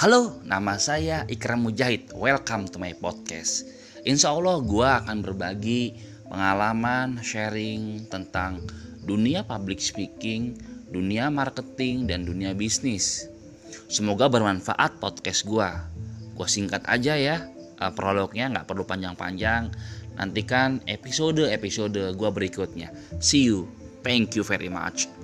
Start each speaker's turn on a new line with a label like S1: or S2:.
S1: Halo, nama saya Ikram Mujahid. Welcome to my podcast. Insya Allah gue akan berbagi pengalaman, sharing tentang dunia public speaking, dunia marketing, dan dunia bisnis. Semoga bermanfaat podcast gue. Gue singkat aja ya, eh, prolognya nggak perlu panjang-panjang. Nantikan episode-episode gue berikutnya. See you. Thank you very much.